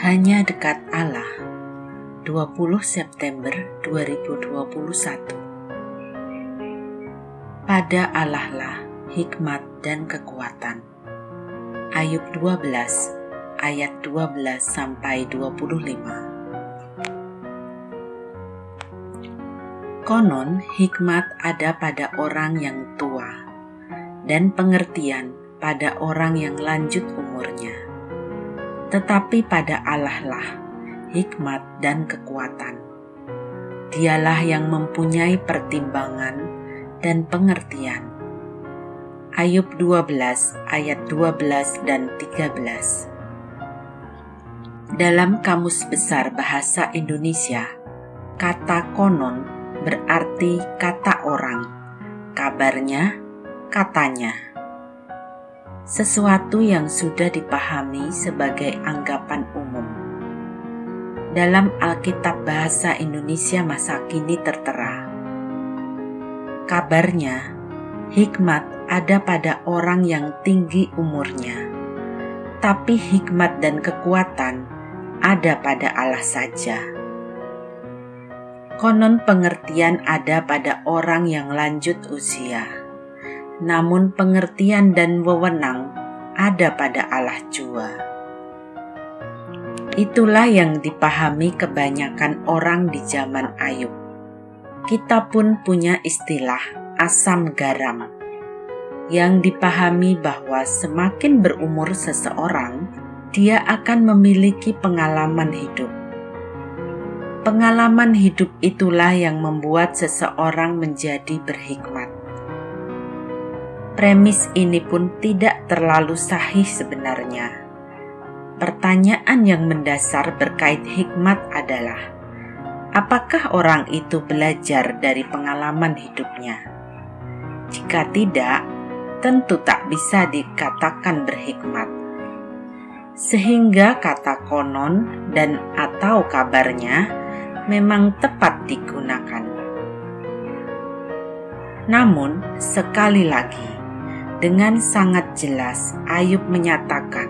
Hanya dekat Allah. 20 September 2021 Pada Allah lah hikmat dan kekuatan. Ayub 12 ayat 12 sampai 25 Konon hikmat ada pada orang yang tua dan pengertian pada orang yang lanjut umurnya tetapi pada Allah lah hikmat dan kekuatan. Dialah yang mempunyai pertimbangan dan pengertian. Ayub 12 ayat 12 dan 13 Dalam Kamus Besar Bahasa Indonesia, kata konon berarti kata orang, kabarnya, katanya sesuatu yang sudah dipahami sebagai anggapan umum. Dalam Alkitab Bahasa Indonesia masa kini tertera, kabarnya hikmat ada pada orang yang tinggi umurnya, tapi hikmat dan kekuatan ada pada Allah saja. Konon pengertian ada pada orang yang lanjut usia namun pengertian dan wewenang ada pada Allah jua. Itulah yang dipahami kebanyakan orang di zaman Ayub. Kita pun punya istilah asam garam yang dipahami bahwa semakin berumur seseorang, dia akan memiliki pengalaman hidup. Pengalaman hidup itulah yang membuat seseorang menjadi berhikmat Premis ini pun tidak terlalu sahih sebenarnya. Pertanyaan yang mendasar berkait hikmat adalah, apakah orang itu belajar dari pengalaman hidupnya? Jika tidak, tentu tak bisa dikatakan berhikmat. Sehingga kata konon dan atau kabarnya memang tepat digunakan. Namun, sekali lagi, dengan sangat jelas, Ayub menyatakan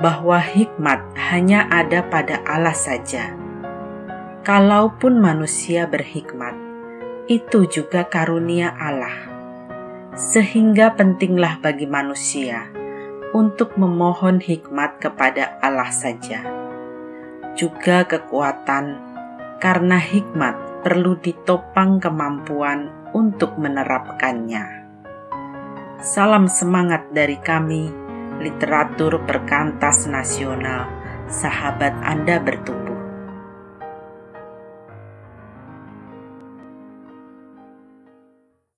bahwa hikmat hanya ada pada Allah saja. Kalaupun manusia berhikmat, itu juga karunia Allah, sehingga pentinglah bagi manusia untuk memohon hikmat kepada Allah saja. Juga kekuatan, karena hikmat perlu ditopang kemampuan untuk menerapkannya. Salam semangat dari kami, literatur perkantas nasional, sahabat Anda bertumbuh.